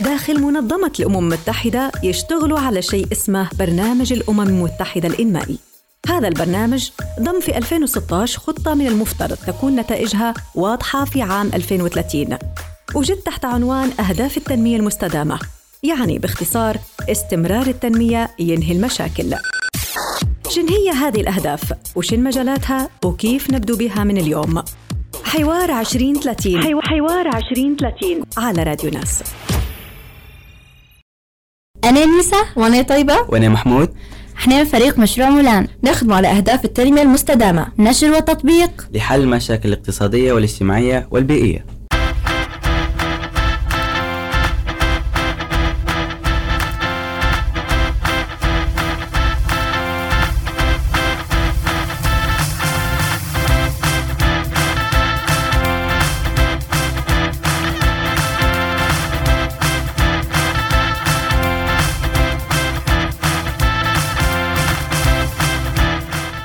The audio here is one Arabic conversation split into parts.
داخل منظمة الأمم المتحدة يشتغلوا على شيء اسمه برنامج الأمم المتحدة الإنمائي هذا البرنامج ضم في 2016 خطة من المفترض تكون نتائجها واضحة في عام 2030 وجد تحت عنوان أهداف التنمية المستدامة يعني باختصار استمرار التنمية ينهي المشاكل شن هي هذه الأهداف؟ وشن مجالاتها؟ وكيف نبدو بها من اليوم؟ حوار 2030 حوار 2030 على راديو ناس أنا نيسا وأنا طيبة. وأنا محمود. إحنا من فريق مشروع مولان. نخدم على أهداف التنمية المستدامة. نشر وتطبيق. لحل المشاكل الاقتصادية والاجتماعية والبيئية.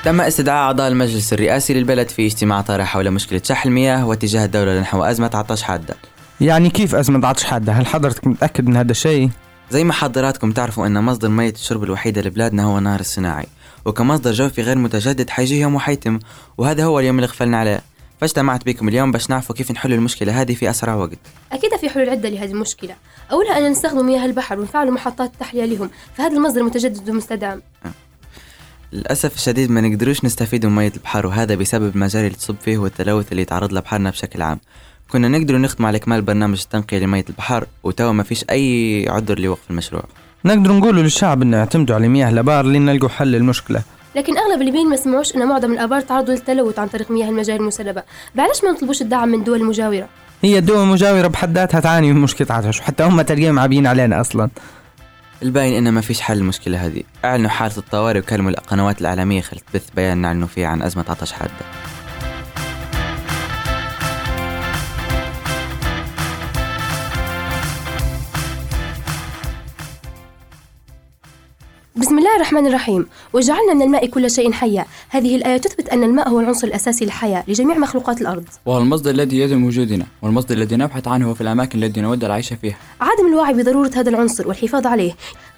تم استدعاء أعضاء المجلس الرئاسي للبلد في اجتماع طارح حول مشكلة شح المياه واتجاه الدولة نحو أزمة عطش حادة يعني كيف أزمة عطش حادة؟ هل حضرتك متأكد من هذا الشيء؟ زي ما حضراتكم تعرفوا أن مصدر مية الشرب الوحيدة لبلادنا هو النهر الصناعي وكمصدر جوفي غير متجدد حيجي يوم وحيتم وهذا هو اليوم اللي غفلنا عليه فاجتمعت بكم اليوم باش نعرفوا كيف نحل المشكلة هذه في أسرع وقت أكيد في حلول عدة لهذه المشكلة أولها أن نستخدم مياه البحر ونفعل محطات التحلية لهم فهذا المصدر متجدد ومستدام أه. للأسف الشديد ما نقدروش نستفيد من مية البحر وهذا بسبب المجاري اللي تصب فيه والتلوث اللي يتعرض له بحرنا بشكل عام. كنا نقدر نختم على إكمال برنامج التنقية لمية البحر وتوا ما فيش أي عذر لوقف المشروع. نقدر نقول للشعب إنه يعتمدوا على مياه الأبار لين نلقوا حل للمشكلة. لكن أغلب الليبيين ما سمعوش إن معظم الأبار تعرضوا للتلوث عن طريق مياه المجاري المسربه بعلاش ما نطلبوش الدعم من الدول المجاوره هي الدول المجاورة بحد ذاتها تعاني من مشكلة عطش وحتى هم تلقيهم عابين علينا أصلا. الباين إن ما فيش حل للمشكلة هذه. أعلنوا حالة الطوارئ وكلموا القنوات الإعلامية خلت تبث بيان نعلنوا فيه عن أزمة عطش حادة. بسم الله الرحمن الرحيم. وجعلنا من الماء كل شيء حيا. هذه الآية تثبت أن الماء هو العنصر الأساسي للحياة لجميع مخلوقات الأرض. وهو المصدر الذي يدعم وجودنا والمصدر الذي نبحث عنه في الأماكن التي نود العيش فيها. عدم الوعي بضرورة هذا العنصر والحفاظ عليه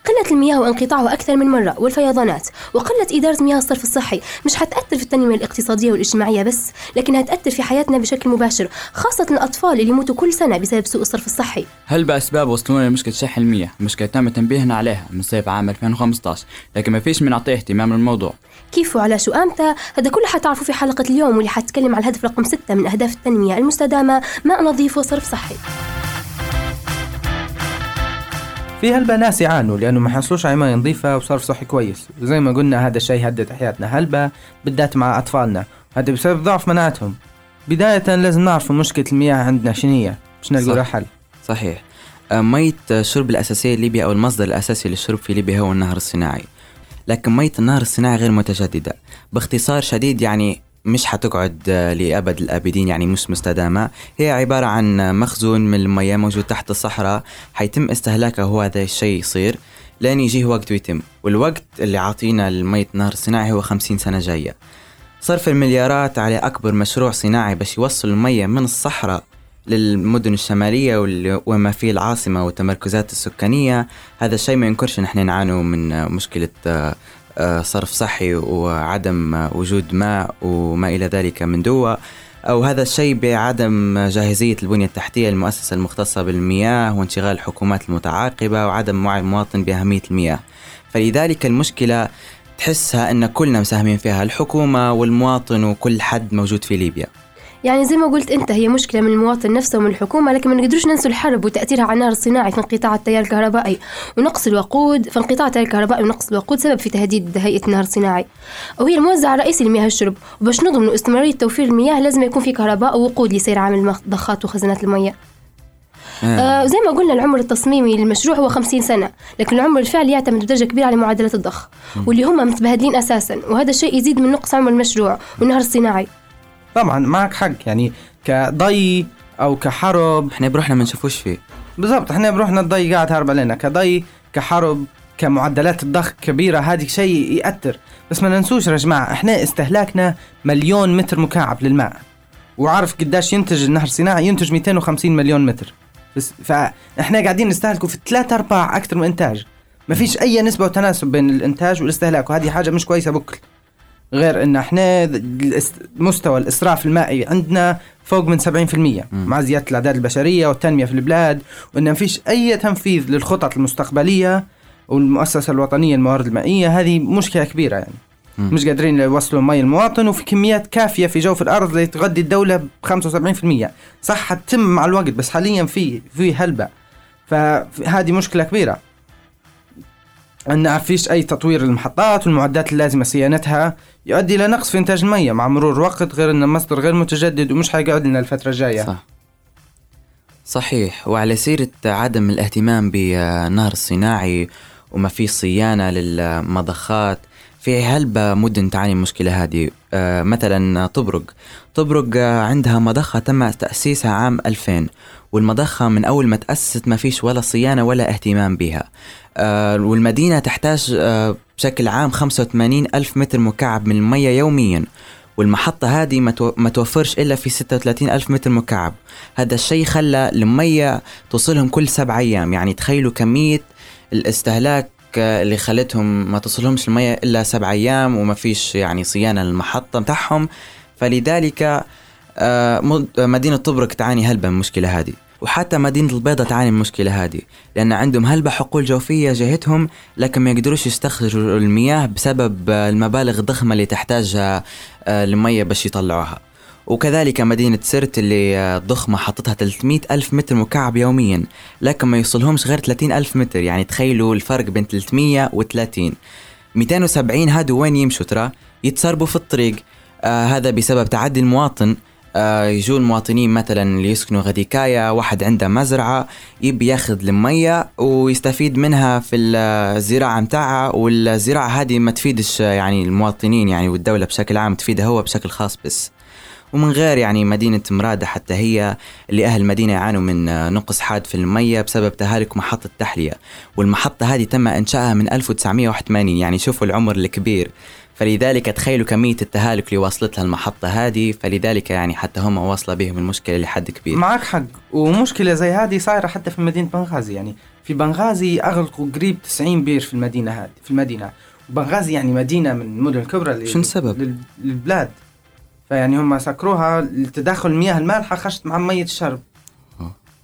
قلة المياه وانقطاعها أكثر من مرة والفيضانات. وقلة إدارة مياه الصرف الصحي. مش حتأثر في التنمية الاقتصادية والاجتماعية بس لكنها تأثر في حياتنا بشكل مباشر خاصة الأطفال اللي يموتوا كل سنة بسبب سوء الصرف الصحي. هل بأسباب وصلونا لمشكلة شح المياه؟ مشكلة تم تنبيهنا عليها من صيف عام 2015 لكن ما فيش من نعطيه اهتمام للموضوع. كيف وعلى شو إمتى هذا كله حتعرفوا في حلقة اليوم واللي حتكلم على الهدف رقم ستة من أهداف التنمية المستدامة ماء نظيف وصرف صحي. في هلبة ناس يعانوا لأنه ما حصلوش على مياه نظيفة وصرف صحي كويس. وزي ما قلنا هذا الشيء هدد حياتنا. هلبة بالذات مع أطفالنا. هذا بسبب ضعف مناعتهم. بداية لازم نعرف مشكلة المياه عندنا هي؟ باش نلقوا لها حل؟ صحيح. آه، مية الشرب الأساسية لليبيا أو المصدر الأساسي للشرب في ليبيا هو النهر الصناعي. لكن مية النهر الصناعي غير متجددة. باختصار شديد يعني مش حتقعد آه، لأبد الآبدين يعني مش مستدامة. هي عبارة عن مخزون من المياه موجود تحت الصحراء. حيتم استهلاكه هو هذا الشيء يصير. لين يجيه وقت ويتم. والوقت اللي عاطينا المية النهر الصناعي هو خمسين سنة جاية. صرف المليارات على أكبر مشروع صناعي باش يوصل المية من الصحراء للمدن الشمالية وما فيه العاصمة والتمركزات السكانية هذا الشيء ما ينكرش نحن نعانوا من مشكلة آه، صرف صحي وعدم وجود ماء وما إلى ذلك من دواء. أو هذا الشيء بعدم جاهزية البنية التحتية للمؤسسة المختصة بالمياه وانشغال الحكومات المتعاقبة وعدم وعي المواطن بأهمية المياه. فلذلك المشكلة تحسها أن كلنا مساهمين فيها الحكومة والمواطن وكل حد موجود في ليبيا. يعني زي ما قلت أنت هي مشكلة من المواطن نفسه ومن الحكومة لكن ما نقدروش ننسوا الحرب وتأثيرها على النهر الصناعي في انقطاع التيار الكهربائي. ونقص الوقود فانقطاع التيار الكهربائي ونقص الوقود سبب في تهديد هيئة النهر الصناعي وهي الموزع الرئيسي لمياه الشرب. وباش نضمن استمرارية توفير المياه لازم يكون في كهرباء ووقود لسير عامل المضخات وخزانات المياه. آه. آه زي ما قلنا العمر التصميمي للمشروع هو 50 سنة لكن العمر الفعلي يعتمد بدرجة كبيرة على معدلات الضخ واللي هم متبهدلين أساسا وهذا الشيء يزيد من نقص عمر المشروع والنهر الصناعي. طبعا معك حق يعني كضي أو كحرب. إحنا بروحنا ما نشوفوش فيه. بالضبط إحنا بروحنا الضي قاعد هرب علينا. كضي كحرب كمعدلات الضخ كبيرة هذه شيء يأثر. بس ما ننسوش يا جماعة إحنا استهلاكنا مليون متر مكعب للماء. وعارف قداش ينتج النهر الصناعي ينتج 250 مليون متر. بس فاحنا قاعدين نستهلكوا في ثلاثة أرباع أكثر من إنتاج. ما فيش أي نسبة وتناسب بين الإنتاج والإستهلاك وهذه حاجة مش كويسة بكل. غير إن إحنا مستوى الإسراف المائي عندنا فوق من 70% مع زيادة الأعداد البشرية والتنمية في البلاد وإن ما فيش أي تنفيذ للخطط المستقبلية والمؤسسة الوطنية للموارد المائية هذه مشكلة كبيرة يعني. مم. مش قادرين يوصلوا مي المواطن وفي كميات كافية في جوف الأرض لتغذي الدولة ب 75% صح حتتم مع الوقت بس حاليا في في هلبة. فهذه مشكلة كبيرة. إن فيش أي تطوير للمحطات والمعدات اللازمة صيانتها. يؤدي إلى نقص في إنتاج المياه مع مرور الوقت غير انه مصدر غير متجدد ومش حيقعد لنا الفترة الجاية. صح. صحيح. وعلى سيرة عدم الاهتمام بالنهر الصناعي وما في صيانة للمضخات في هلبة مدن تعاني المشكلة هذه. آه، مثلا طبرق. طبرق عندها مضخة تم تأسيسها عام 2000 والمضخة من أول ما تأسست ما فيش ولا صيانة ولا اهتمام بها. آه، والمدينة تحتاج آه، بشكل عام 85 ألف متر مكعب من المية يوميا والمحطة هذه ما تو- ما توفرش إلا في 36 ألف متر مكعب. هذا الشيء خلى المية توصلهم كل سبع أيام يعني تخيلوا كمية الاستهلاك آه، اللي خلتهم ما توصلهمش المية إلا سبع أيام وما فيش يعني صيانة للمحطة بتاعهم. فلذلك آه، مد- مدينة طبرق تعاني هلبة من المشكلة هذه. وحتى مدينة البيضة تعاني من المشكلة هذه لأن عندهم هلبة حقول جوفية جهتهم لكن ما يقدروش يستخرجوا المياه بسبب آه، المبالغ الضخمة اللي تحتاجها آه، المية باش يطلعوها. وكذلك مدينة سرت اللي آه، ضخمة حطتها 300 ألف متر مكعب يوميا لكن ما يوصلهمش غير 30 ألف متر يعني تخيلوا الفرق بين 330 270 هادو وين يمشوا ترى؟ يتسربوا في الطريق آه هذا بسبب تعدي المواطن آه يجوا المواطنين مثلا اللي يسكنوا غديكايا واحد عنده مزرعة يبي ياخذ المية ويستفيد منها في الزراعة متاعها والزراعة هذه ما تفيدش يعني المواطنين يعني والدولة بشكل عام تفيدها هو بشكل خاص بس. ومن غير يعني مدينة مرادة حتى هي اللي أهل المدينة يعانوا من آه، نقص حاد في المية بسبب تهالك محطة تحلية والمحطة هذه تم إنشائها من 1981 يعني شوفوا العمر الكبير. فلذلك تخيلوا كمية التهالك اللي وصلت لها المحطة هذه فلذلك يعني حتى هم واصلة بهم المشكلة لحد كبير معك حق ومشكلة زي هذه صايرة حتى في مدينة بنغازي يعني في بنغازي اغلقوا قريب 90 بير في المدينة هذه في المدينة بنغازي يعني مدينة من المدن الكبرى شنو السبب؟ لل- للبلاد فيعني هم سكروها لتداخل المياه المالحة خشت مع مية الشرب.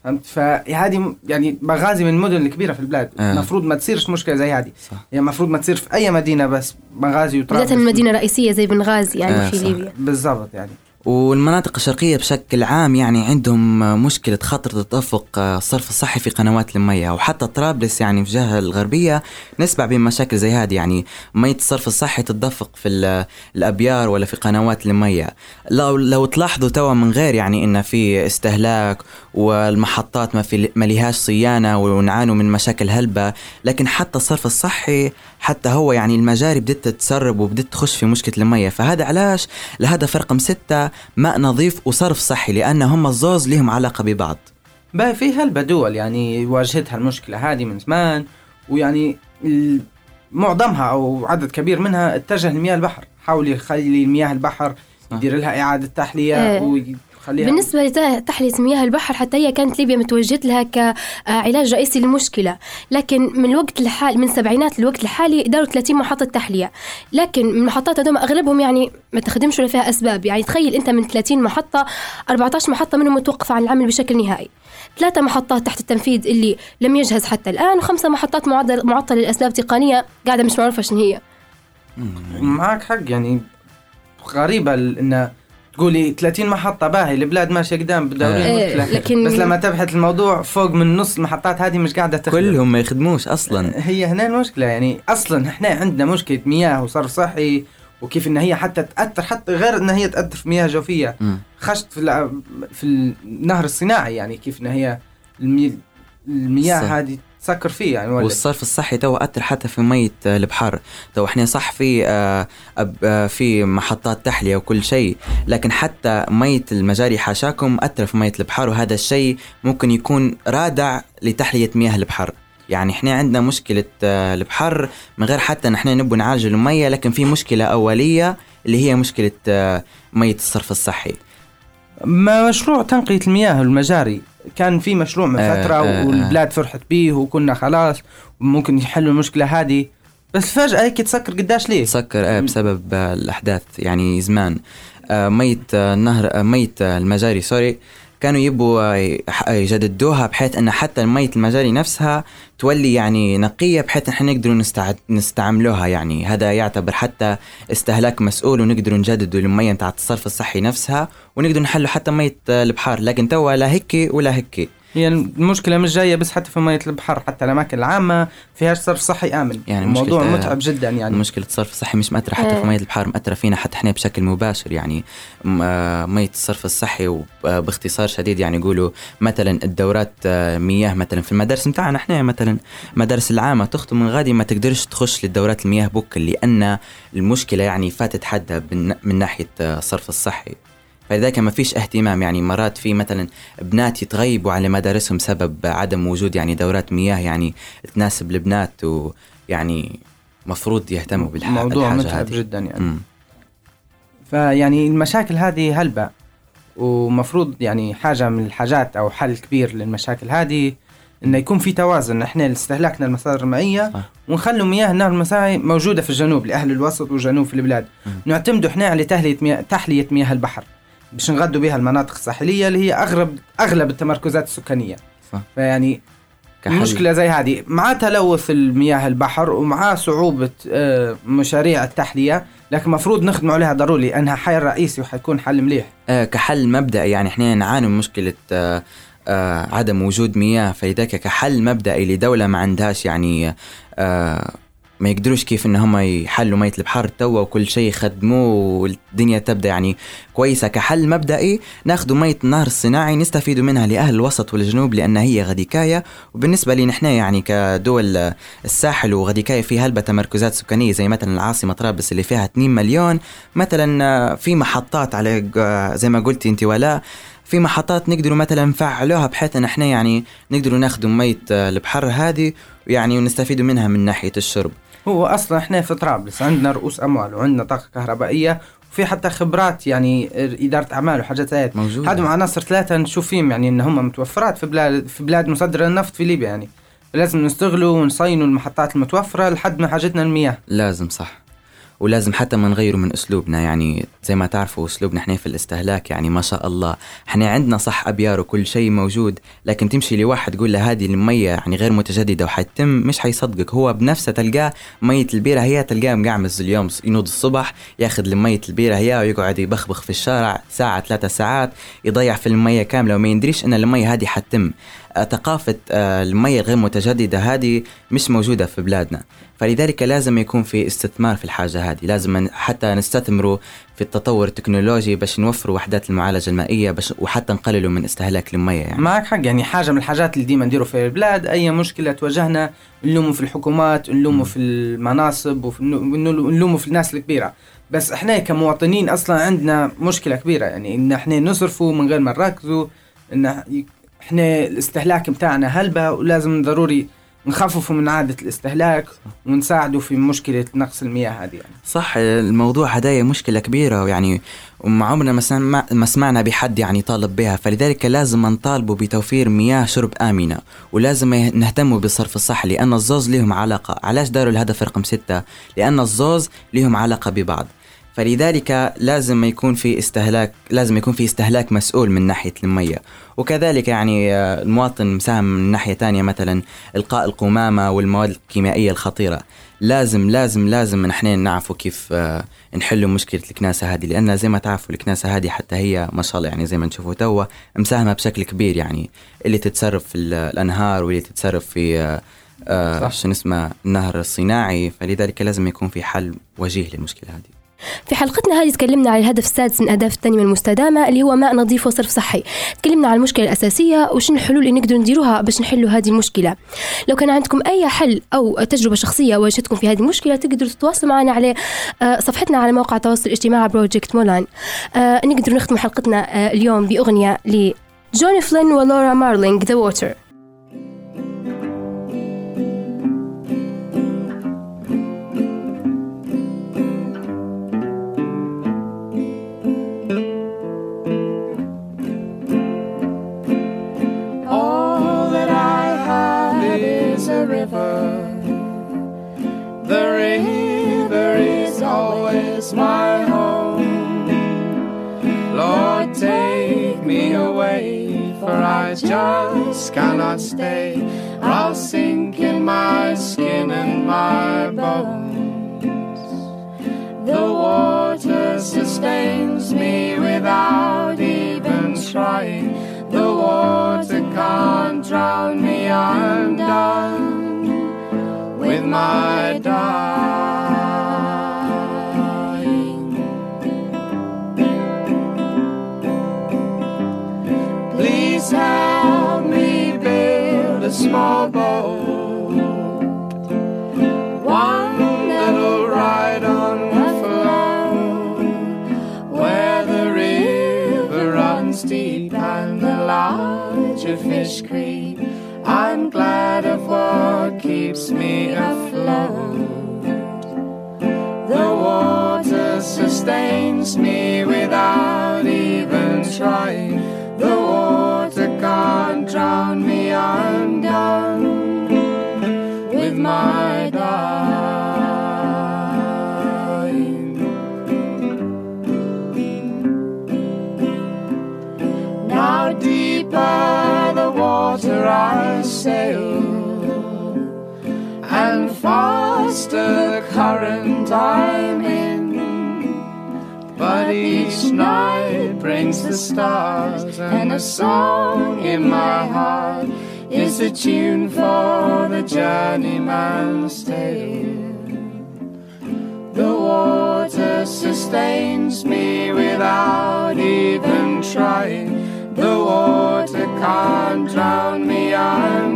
فهمت؟ فهذه يعني بنغازي من المدن الكبيره في البلاد. آه. المفروض ما تصيرش مشكلة زي هذه صح. يعني المفروض ما تصير في أي مدينة بس بنغازي وطرابلس بالذات المدينة رئيسية زي بنغازي يعني آه، في صح. ليبيا. بالضبط يعني. والمناطق الشرقية بشكل عام يعني عندهم مشكلة خطر تدفق الصرف الصحي في قنوات المياه. وحتى طرابلس يعني في الجهة الغربية نسمع بمشاكل زي هذه. يعني مية الصرف الصحي تتدفق في ال- الأبيار ولا في قنوات المياه. لو لو تلاحظوا توا من غير يعني إن في استهلاك والمحطات ما في ما ليهاش صيانة ونعانوا من مشاكل هلبة. لكن حتى الصرف الصحي حتى هو يعني المجاري بدت تتسرب وبدت تخش في مشكلة المياه فهذا علاش؟ الهدف رقم ستة ماء نظيف وصرف صحي لأن هم الزوز لهم علاقة ببعض. بقى في هلبة دول يعني واجهتها المشكلة هذه من زمان ويعني معظمها أو عدد كبير منها اتجه لمياه البحر. حاول يخلي مياه البحر. يدير لها إعادة تحلية إيه. ويخليها بالنسبة لتحلية مياه البحر حتى هي كانت ليبيا متوجهت لها كعلاج رئيسي للمشكلة. لكن من الوقت الحالي من السبعينات للوقت الحالي داروا 30 محطة تحلية. لكن من المحطات هذول أغلبهم يعني ما تخدمش ولا فيها أسباب. يعني تخيل أنت من 30 محطة 14 محطة منهم متوقفة عن العمل بشكل نهائي. ثلاثة محطات تحت التنفيذ اللي لم يجهز حتى الآن وخمسة محطات معطلة لأسباب تقنية قاعدة مش معروفة شنو هي. معك حق يعني غريبة ال- إن تقولي 30 محطة باهي البلاد ماشية قدام بدورين إيه، لكن- بس لما تبحث الموضوع فوق من نص المحطات هذه مش قاعدة تخدم كلهم ما يخدموش أصلا هي هنا المشكلة يعني أصلا إحنا عندنا مشكلة مياه وصرف صحي وكيف إن هي حتى تأثر حتى غير إن هي تأثر في مياه جوفية مم. خشت في في النهر الصناعي يعني كيف إن هي المي... المياه. هذه تسكر فيه يعني ولا والصرف الصحي تو أثر حتى في مية آه، البحر تو إحنا صح في آه، آه، في محطات تحلية وكل شيء لكن حتى مية المجاري حاشاكم أثر في مية البحر وهذا الشيء ممكن يكون رادع لتحلية مياه البحر يعني إحنا عندنا مشكلة البحر من غير حتى نحن نبغى نعالج المية لكن في مشكلة أولية اللي هي مشكلة مية الصرف الصحي. ما مشروع تنقية المياه والمجاري كان في مشروع من آه، فترة آه، آه. والبلاد فرحت بيه وكنا خلاص ممكن يحلوا المشكلة هذه. بس فجأة هيك تسكر قداش ليه؟ سكر آه بسبب الأحداث يعني زمان. آه مية آه النهر آه آه المجاري سوري. كانوا يبوا يجددوها بحيث أن حتى مية المجاري نفسها تولي يعني نقية بحيث نحن نقدروا نستعملوها يعني. هذا يعتبر حتى استهلاك مسؤول ونقدروا نجددوا المية بتاعت الصرف الصحي نفسها ونقدروا نحلوا حتى مية البحار. لكن توا لا هيك ولا هيك هي المشكلة مش جاية بس حتى في مية البحر حتى الأماكن العامة فيهاش صرف صحي آمن. يعني الموضوع متعب جدا يعني. مشكلة الصرف الصحي مش مأثرة حتى في مية البحار مأثرة فينا حتى إحنا بشكل مباشر يعني. آه، مية الصرف الصحي وباختصار شديد يعني يقولوا مثلا الدورات آه، مياه مثلا في المدارس متاعنا إحنا مثلا مدارس العامة تخطب من غادي ما تقدرش تخش للدورات المياه بكل لأن المشكلة يعني فاتت حدها بالن- من ناحية آه، الصرف الصحي. فلذلك ما فيش اهتمام يعني مرات في مثلا بنات يتغيبوا على مدارسهم سبب عدم وجود يعني دورات مياه يعني تناسب البنات ويعني مفروض يهتموا بالح- موضوع بالحاجة متعب. جدا يعني مم. فيعني المشاكل هذه هلبة ومفروض يعني حاجة من الحاجات أو حل كبير للمشاكل هذه إنه يكون في توازن إحنا استهلاكنا المصادر المائية صح. ونخلوا مياه النهر المساعي موجودة في الجنوب لأهل الوسط والجنوب في البلاد. نعتمدوا إحنا على تحلية مياه تحلية مياه البحر باش نغدوا بها المناطق الساحلية اللي هي أغلب أغلب التمركزات السكانية. صح. فيعني كحل. مشكلة زي هذه. مع تلوث المياه البحر ومع صعوبة آه، مشاريع التحلية لكن المفروض نخدموا عليها ضروري لأنها حل رئيسي وحيكون حل مليح. آه كحل مبدئي يعني إحنا نعاني من مشكلة آه آه عدم وجود مياه. فلذلك كحل مبدئي لدولة ما عندهاش يعني آه ما يقدروش كيف إن هم يحلوا مية البحر توا وكل شيء يخدموه والدنيا تبدأ يعني كويسة كحل مبدئي ناخذوا مية النهر الصناعي نستفيدوا منها لأهل الوسط والجنوب لأن هي غديكاية. وبالنسبة لنا إحنا يعني كدول الساحل وغديكاية في هلبة تمركزات سكانية زي مثلا العاصمة طرابلس اللي فيها 2 مليون مثلا في محطات على زي ما قلتي انت ولا في محطات نقدروا مثلا نفعلوها بحيث إن إحنا يعني نقدروا ناخذوا مية آه، البحر هذه يعني ونستفيدوا منها من ناحية الشرب. هو أصلا إحنا في طرابلس عندنا رؤوس أموال وعندنا طاقة كهربائية وفي حتى خبرات يعني إدارة أعمال وحاجات زي هيك. موجودة. هذم عناصر ثلاثة نشوف فيهم يعني إن هم متوفرات في بلاد في بلاد مصدرة النفط في ليبيا يعني لازم نستغلوا ونصينوا المحطات المتوفرة لحد ما حاجتنا المياه لازم صح ولازم حتى ما نغيروا من أسلوبنا. يعني زي ما تعرفوا أسلوبنا إحنا في الاستهلاك يعني ما شاء الله. إحنا عندنا صح أبيار وكل شيء موجود لكن تمشي لواحد تقول له هذه المية يعني غير متجددة وحيتم مش حيصدقك. هو بنفسه تلقاه مية البيرة هي تلقاه مقعمز اليوم ينوض الصبح ياخذ المية البيرة هي ويقعد يبخبخ في الشارع ساعة ثلاثة ساعات يضيع في المية كاملة. وما يندريش إن المية هذه آه، ثقافة آه، المية الغير متجددة هذه مش موجودة في بلادنا. فلذلك لازم يكون في استثمار في الحاجة هذه. لازم حتى نستثمروا في التطور التكنولوجي باش نوفروا وحدات المعالجة المائية باش وحتى نقللوا من استهلاك المية يعني. معك حق يعني حاجة من الحاجات اللي ديما نديروا في البلاد أي مشكلة تواجهنا نلوموا في الحكومات نلوموا في المناصب وفي نلوموا في الناس الكبيرة. بس إحنا كمواطنين أصلا عندنا مشكلة كبيرة يعني إن إحنا نصرفوا من غير ما نركزوا إن إحنا الاستهلاك بتاعنا هلبة ولازم ضروري نخففوا من عادة الاستهلاك ونساعدوا في مشكلة نقص المياه هذه يعني. صح الموضوع هدايا مشكلة كبيرة يعني وما عمرنا ما سمع- ما سمعنا بحد يعني طالب بها فلذلك لازم نطالبوا بتوفير مياه شرب آمنة ولازم نهتموا بالصرف الصحي لأن الزوز لهم علاقة علاش داروا الهدف رقم ستة لأن الزوز لهم علاقة ببعض فلذلك لازم يكون في استهلاك لازم يكون في استهلاك مسؤول من ناحية المية. وكذلك يعني آه، المواطن مساهم من ناحية تانية مثلا إلقاء القمامة والمواد الكيميائية الخطيرة. لازم لازم لازم نحن نعرفوا كيف آه، نحلوا مشكلة الكناسة هذه لأن زي ما تعرفوا الكناسة هذه حتى هي ما شاء الله يعني زي ما نشوفوا توا مساهمة بشكل كبير يعني. اللي تتصرف في ال- الأنهار واللي تتصرف في آه،. شو اسمه النهر الصناعي. فلذلك لازم يكون في حل وجيه للمشكلة هذه. في حلقتنا هذه تكلمنا عن الهدف السادس من أهداف التنمية المستدامة اللي هو ماء نظيف وصرف صحي. تكلمنا عن المشكلة الأساسية وشنو الحلول اللي نقدر نديروها باش نحلوا هذه المشكلة. لو كان عندكم أي حل أو تجربة شخصية واجهتكم في هذه المشكلة تقدروا تتواصلوا معنا على آه، صفحتنا على موقع التواصل الاجتماعي Project Mulan آه، نقدر نختم حلقتنا آه، اليوم بأغنية ل Johnny Flynn و Laura Marling The Water stay. I'll sink in my skin and my bones. The water sustains me without even trying. The water can't drown me, I'm done with my dying. I'm glad of what keeps me afloat. The water sustains me current I'm in. But each night brings the stars, and a song in my heart is a tune for the journeyman's tale. The water sustains me without even trying. The water can't drown me, I'm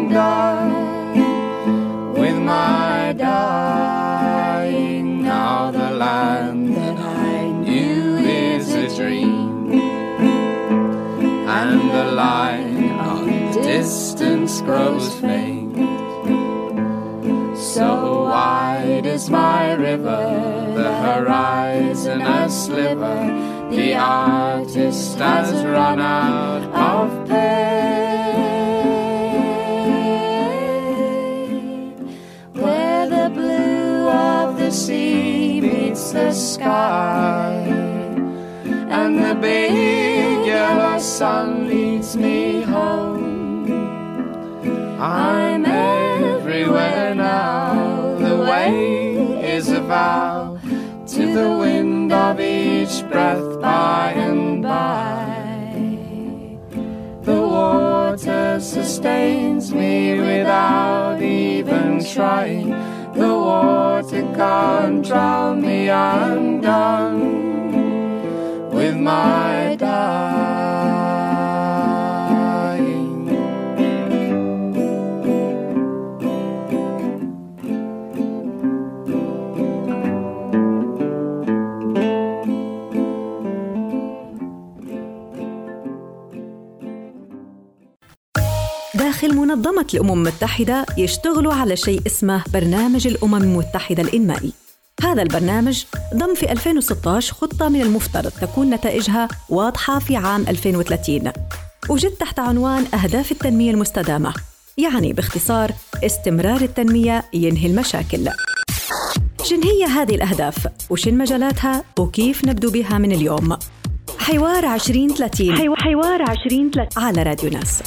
grows faint. So wide is my river, the horizon a sliver. The artist has run out of paint. Where the blue of the sea meets the sky, and the big yellow sun leads me. I'm everywhere now. The way is a vow to the wind of each breath by and by. The water sustains me without even trying. The water can't drown me, I'm done with my dying. داخل منظمة الأمم المتحدة يشتغلوا على شيء اسمه برنامج الأمم المتحدة الإنمائي هذا البرنامج ضم في 2016 خطة من المفترض تكون نتائجها واضحة في عام 2030 وجد تحت عنوان أهداف التنمية المستدامة يعني باختصار استمرار التنمية ينهي المشاكل شن هي هذه الأهداف؟ وشن مجالاتها؟ وكيف نبدو بها من اليوم؟ حوار 2030 حوار 2030 على راديو ناس